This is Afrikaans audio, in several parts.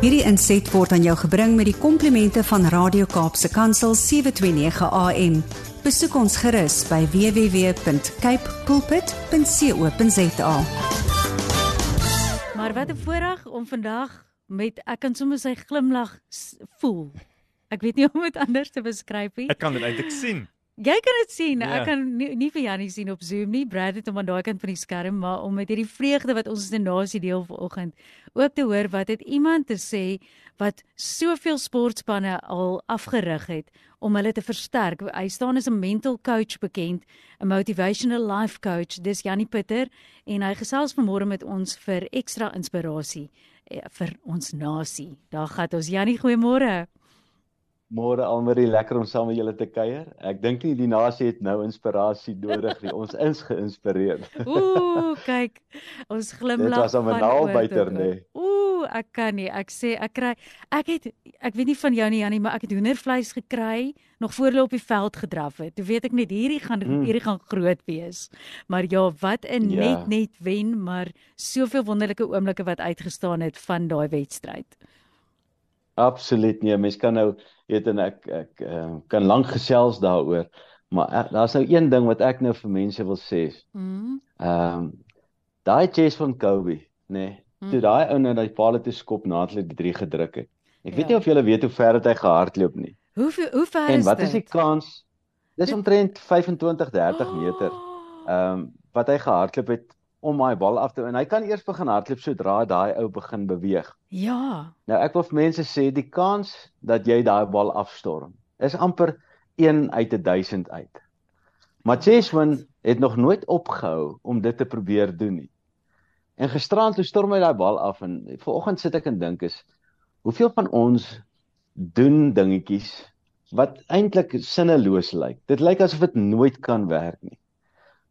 Hierdie inset word aan jou gebring met die komplimente van Radio Kaapse Kansel 729 AM. Besoek ons gerus by www.cape pulpit.co.za. Maar wat 'n voorreg om vandag met ek kan sommer sy glimlag voel. Ek weet nie hoe om dit anders te beskryf nie. Ek kan dit eintlik sien. Jy kan dit sien. Ja. Ek kan nie, nie vir Jannie sien op Zoom nie. Brad het hom aan daai kant van die skerm, maar om met hierdie vreugde wat ons as 'n nasie deel vanoggend ook te hoor wat het iemand te sê wat soveel sportspanne al afgerig het om hulle te versterk. Hy staan as 'n mental coach bekend, 'n motivational life coach. Dis Jannie Pitter en hy gesels vanmôre met ons vir ekstra inspirasie eh, vir ons nasie. Daar gaan ons Jannie, goeiemôre. Môre Almarie, lekker om saam met julle te kuier. Ek dink nie die nasie het nou inspirasie nodig nie. Ons is geïnspireer. Ooh, kyk. Ons glimlag. Dit was 'n naalbyter, tot oor. nee. Ooh, ek kan nie. Ek sê ek kry ek het ek weet nie van jou nie Jannie, maar ek het hoendervleis gekry nog voor hulle op die veld gedraf het. Toe weet ek net hierdie gaan Mm. hierdie gaan groot wees. Maar ja, wat 'n Ja. net net wen, maar soveel wonderlike oomblikke wat uitgestaan het van daai wedstryd. Absoluut nee, mens kan nou weet en ek ek uh, kan lank gesels daaroor, maar daar's nou een ding wat ek nou vir mense wil sê. Mm. Ehm um, daai chase van Kobe, nê. Nee, toe Mm. daai ou net daai paal toe skop nadat hulle die 3 gedruk het. Ek weet Ja. nie of julle weet hoe ver het hy gehardloop nie. Hoe hoe ver En is wat dit? is die kans? Dis omtrent 25 30 meter. Ehm um, wat hy gehardloop het om daai bal af te en hy kan eers begin hardloop sodra daai ou begin beweeg. Ja. Nou ek wil vir mense sê die kans dat jy daai bal afstorm is amper 1 uit 1000 uit. Maar Cheswin het nog nooit opgehou om dit te probeer doen nie. En gisterand toe storm hy daai bal af en vanoggend sit ek en dink is hoeveel van ons doen dingetjies wat eintlik sinneloos lyk. Dit lyk asof dit nooit kan werk nie.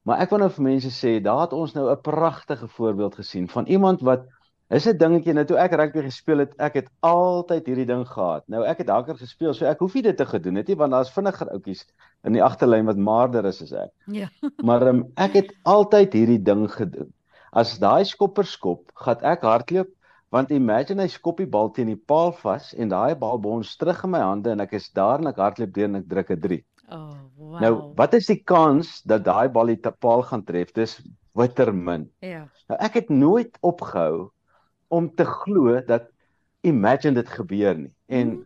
Maar ek wil nou vir mense sê, daar het ons nou 'n pragtige voorbeeld gesien van iemand wat is 'n dingetjie nou toe ek rugby gespeel het, ek het altyd hierdie ding gehad. Nou ek het hakker gespeel, so ek hoef nie dit te gedoen het nie want daar's vinniger oudjies in die agterlyn wat maarder is as ek. Ja. Maar um, ek het altyd hierdie ding gedoen. As daai skopper skop, gaan ek hardloop want imagine hy skop die bal teen die paal vas en daai bal bons terug in my hande en ek is daar en ek hardloop deur en ek druk 'n 3. Oh, wow. Nou, wat is die kans dat daai bal die paal gaan tref? Dis bitter min. Ja. Nou ek het nooit opgehou om te glo dat imagine dit gebeur nie. En Mhm.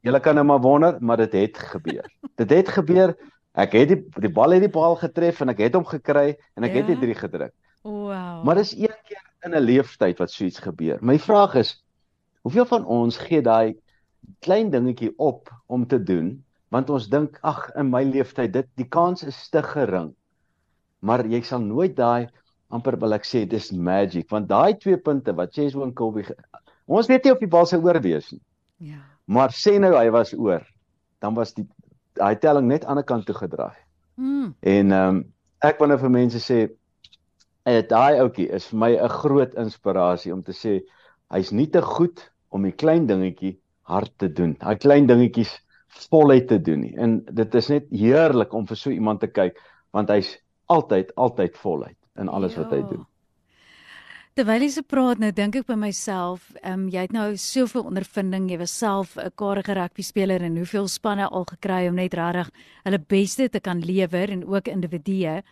julle kan nou maar wonder, maar dit het gebeur. dit het gebeur. Ek het die die bal het die paal getref en ek het hom gekry en ek het die Ja. 3 gedruk. Wow. Maar dis een keer in 'n lewenstyd wat so iets gebeur. My vraag is, hoeveel van ons gee daai klein dingetjie op om te doen want ons dink ag in my lewenstyd dit die kans is te gering. Maar jy sal nooit daai amper wil ek sê dis magic want daai twee punte wat Cheswo en Colby ons weet nie of die bal sou oorwees nie. Ja. Maar sê nou hy was oor, dan was die daai telling net aan die kant toe gedraai. Mm. En ehm um, ek wil nou vir mense sê eh daai ouetjie is vir my 'n groot inspirasie om te sê hy's nie te goed om die klein dingetjie hard te doen. Daai klein dingetjies voluit te doen nie. En dit is net heerlik om vir so iemand te kyk want hy's altyd altyd voluit in alles wat hy Ja. doen. Terwyl jy so praat nou dink ek by myself, ehm um, jy het nou soveel ondervinding, jy was self 'n karige rugby speler en hoeveel spanne al gekry om net regtig hulle beste te kan lewer en ook individue.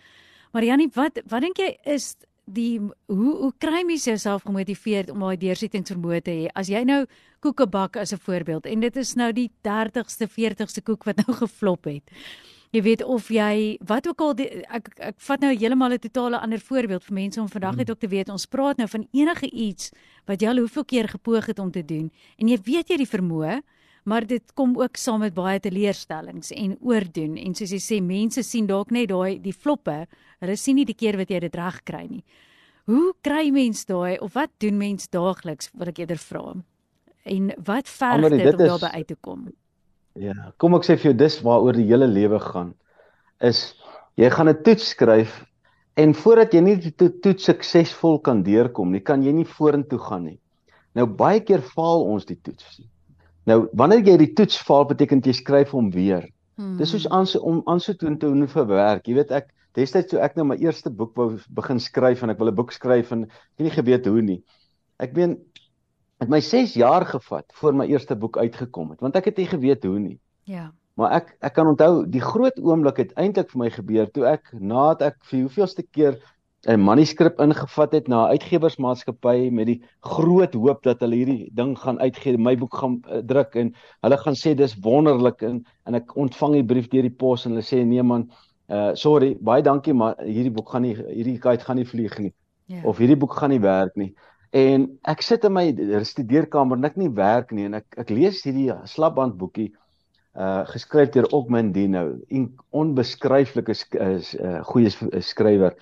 Maar Jannie, wat wat dink jy is die hoe hoe kry mens jouself gemotiveerd om daai deursettingsvermoë te hê? As jy nou koeke bak as 'n voorbeeld en dit is nou die 30ste, 40ste koek wat nou geflop het. Jy weet of jy wat ook al die, ek ek vat nou heeltemal 'n totale ander voorbeeld vir mense om vandag net ook te weet ons praat nou van enige iets wat jy al hoeveel keer gepoog het om te doen en jy weet jy die vermoë maar dit kom ook saam met baie teleurstellings en oordoen en soos jy sê mense sien dalk net daai die floppe hulle sien nie die keer wat jy dit reg kry nie hoe kry mens daai of wat doen mens daagliks wil ek eerder vra en wat verg Annemarie, dit om dit is- daarby uit te kom Ja, kom ek sê vir jou dis waaroor die hele lewe gaan. Is jy gaan 'n toets skryf en voordat jy nie die to toets suksesvol kan deurkom nie, kan jy nie vorentoe gaan nie. Nou baie keer faal ons die toets. Nou wanneer jy die toets faal, beteken jy skryf hom weer. hmm. Dis soos aan om aan so toe te hoef verwerk. Jy weet ek Destyds toe ek nou my eerste boek wou begin skryf en ek wil 'n boek skryf en ek het nie geweet hoe nie. Ek meen het my 6 jaar gevat voor my eerste boek uitgekom het want ek het nie geweet hoe nie. Ja. Maar ek ek kan onthou die groot oomblik het eintlik vir my gebeur toe ek nadat ek vir hoeveelste keer 'n manuskrip ingevat het na 'n uitgewersmaatskappy met die groot hoop dat hulle hierdie ding gaan uitgee, my boek gaan uh, druk en hulle gaan sê dis wonderlik en en ek ontvang die brief deur die pos en hulle sê nee man, uh sorry, baie dankie maar hierdie boek gaan nie hierdie kite gaan nie vlieg nie. Yeah. Ja. Of hierdie boek gaan nie werk nie. En ek sit in my studeerkamer en ek nie werk nie en ek ek lees hierdie slapband boekie uh geskryf deur Ogman Dino, 'n onbeskryflike uh, goeie skrywer.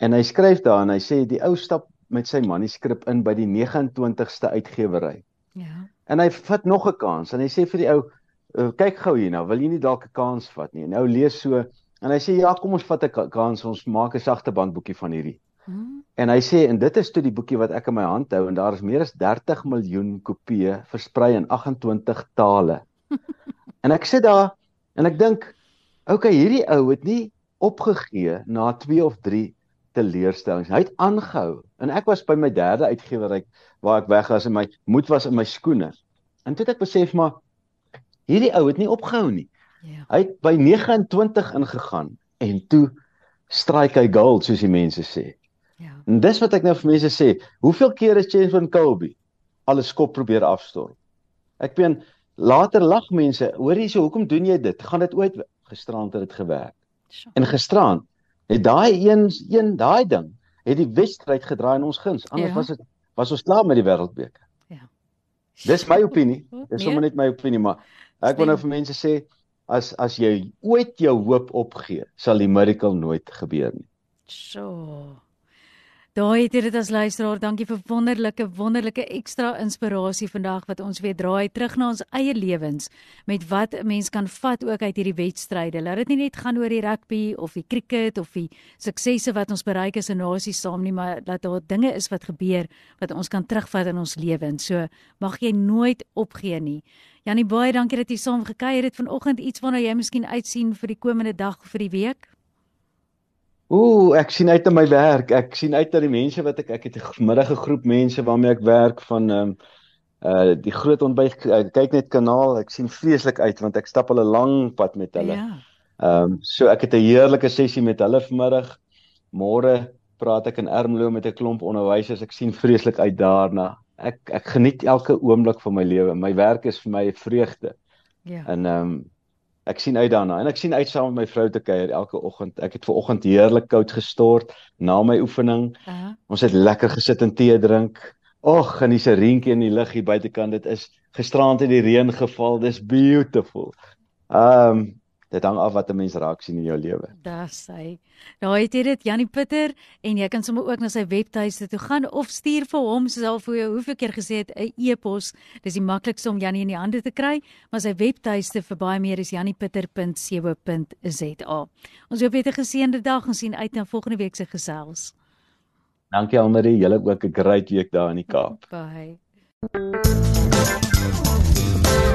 En hy skryf daar en hy sê die ou stap met sy manuskrip in by die 29ste uitgewery. Ja. En hy vat nog 'n kans en hy sê vir die ou uh, kyk gou hier nou, wil jy nie dalk 'n kans vat nie? En nou lees so en hy sê ja, kom ons vat 'n kans, ons maak 'n sagte bandboekie van hierdie. Hmm. En hy sê en dit is toe die boekie wat ek in my hand hou en daar is meer as 30 miljoen kopieë versprei in 28 tale. en ek sit daar en ek dink, okay, hierdie ou het nie opgegee na 2 of 3 teleurstellings. Hy het aangehou en ek was by my derde uitgewer waar ek weg was en my moed was in my skoene. En toe het ek besef maar hierdie ou het nie opgehou nie. Ja. Hy het by 29 ingegaan en toe strike hy gold soos die mense sê. Ja. En dis wat ek nou vir mense sê, hoeveel keer het James van Colby alles kop probeer afstorm? Ek meen later lag mense, hoor jy so hoekom doen jy dit? Gaan dit ooit gisterand het dit gewerk? Sure. En gisterand het daai een een daai ding het die wedstryd gedraai in ons guns. Anders ja. was dit was ons klaar met die wêreldbeker. Ja. Dis my opinie. Dis sommer net my opinie, maar ek wil nou vir mense sê as as jy ooit jou hoop opgee, sal die miracle nooit gebeur nie. So. Daai het dit as luisteraar, dankie vir wonderlike wonderlike ekstra inspirasie vandag wat ons weer draai terug na ons eie lewens met wat 'n mens kan vat ook uit hierdie wedstryde. Laat dit nie net gaan oor die rugby of die cricket of die suksesse wat ons bereik as 'n nasie saam nie, maar dat daar dinge is wat gebeur wat ons kan terugvat in ons lewens. So mag jy nooit opgee nie. Janie baie dankie dat jy saam gekuier het vanoggend iets waarna jy miskien uitsien vir die komende dag of vir die week. Ooh, ek sien uit na my werk. Ek sien uit na die mense wat ek ek het 'n middagge groep mense waarmee ek werk van ehm um, uh die groot ontbyt uh, kyk net kanaal. Ek sien vreeslik uit want ek stap al 'n lang pad met hulle. Ja. Ehm um, so ek het 'n heerlike sessie met hulle vanmiddag. Môre praat ek in Ermelo met 'n klomp onderwysers. Ek sien vreeslik uit daarna. Ek ek geniet elke oomblik van my lewe. My werk is vir my 'n vreugde. Ja. En ehm um, ek sien uit daarna en ek sien uit saam met my vrou te kuier elke oggend. Ek het ver oggend heerlik koud gestort na my oefening. Uh -huh. Ons het lekker gesit en tee drink. Och, en dis 'n reentjie in die lug hier buitekant. Dit is gisterand het die reën geval. Dis beautiful. Ehm um, dit hang af wat 'n mens raak sien in jou lewe. Dis hy. Nou het jy dit Janie Pieter en jy kan sommer ook na sy webtuiste toe gaan of stuur vir hom soos al vir jou hoeveel keer gesê het 'n e-pos. Dis die maklikste om Janie in die hande te kry, maar sy webtuiste vir baie meer is janiepieter.co.za. Ons hoop jy het 'n geseënde dag en sien uit na volgende week se gesels. Dankie Almarie, julle ook 'n great week daar in die Kaap. Bye.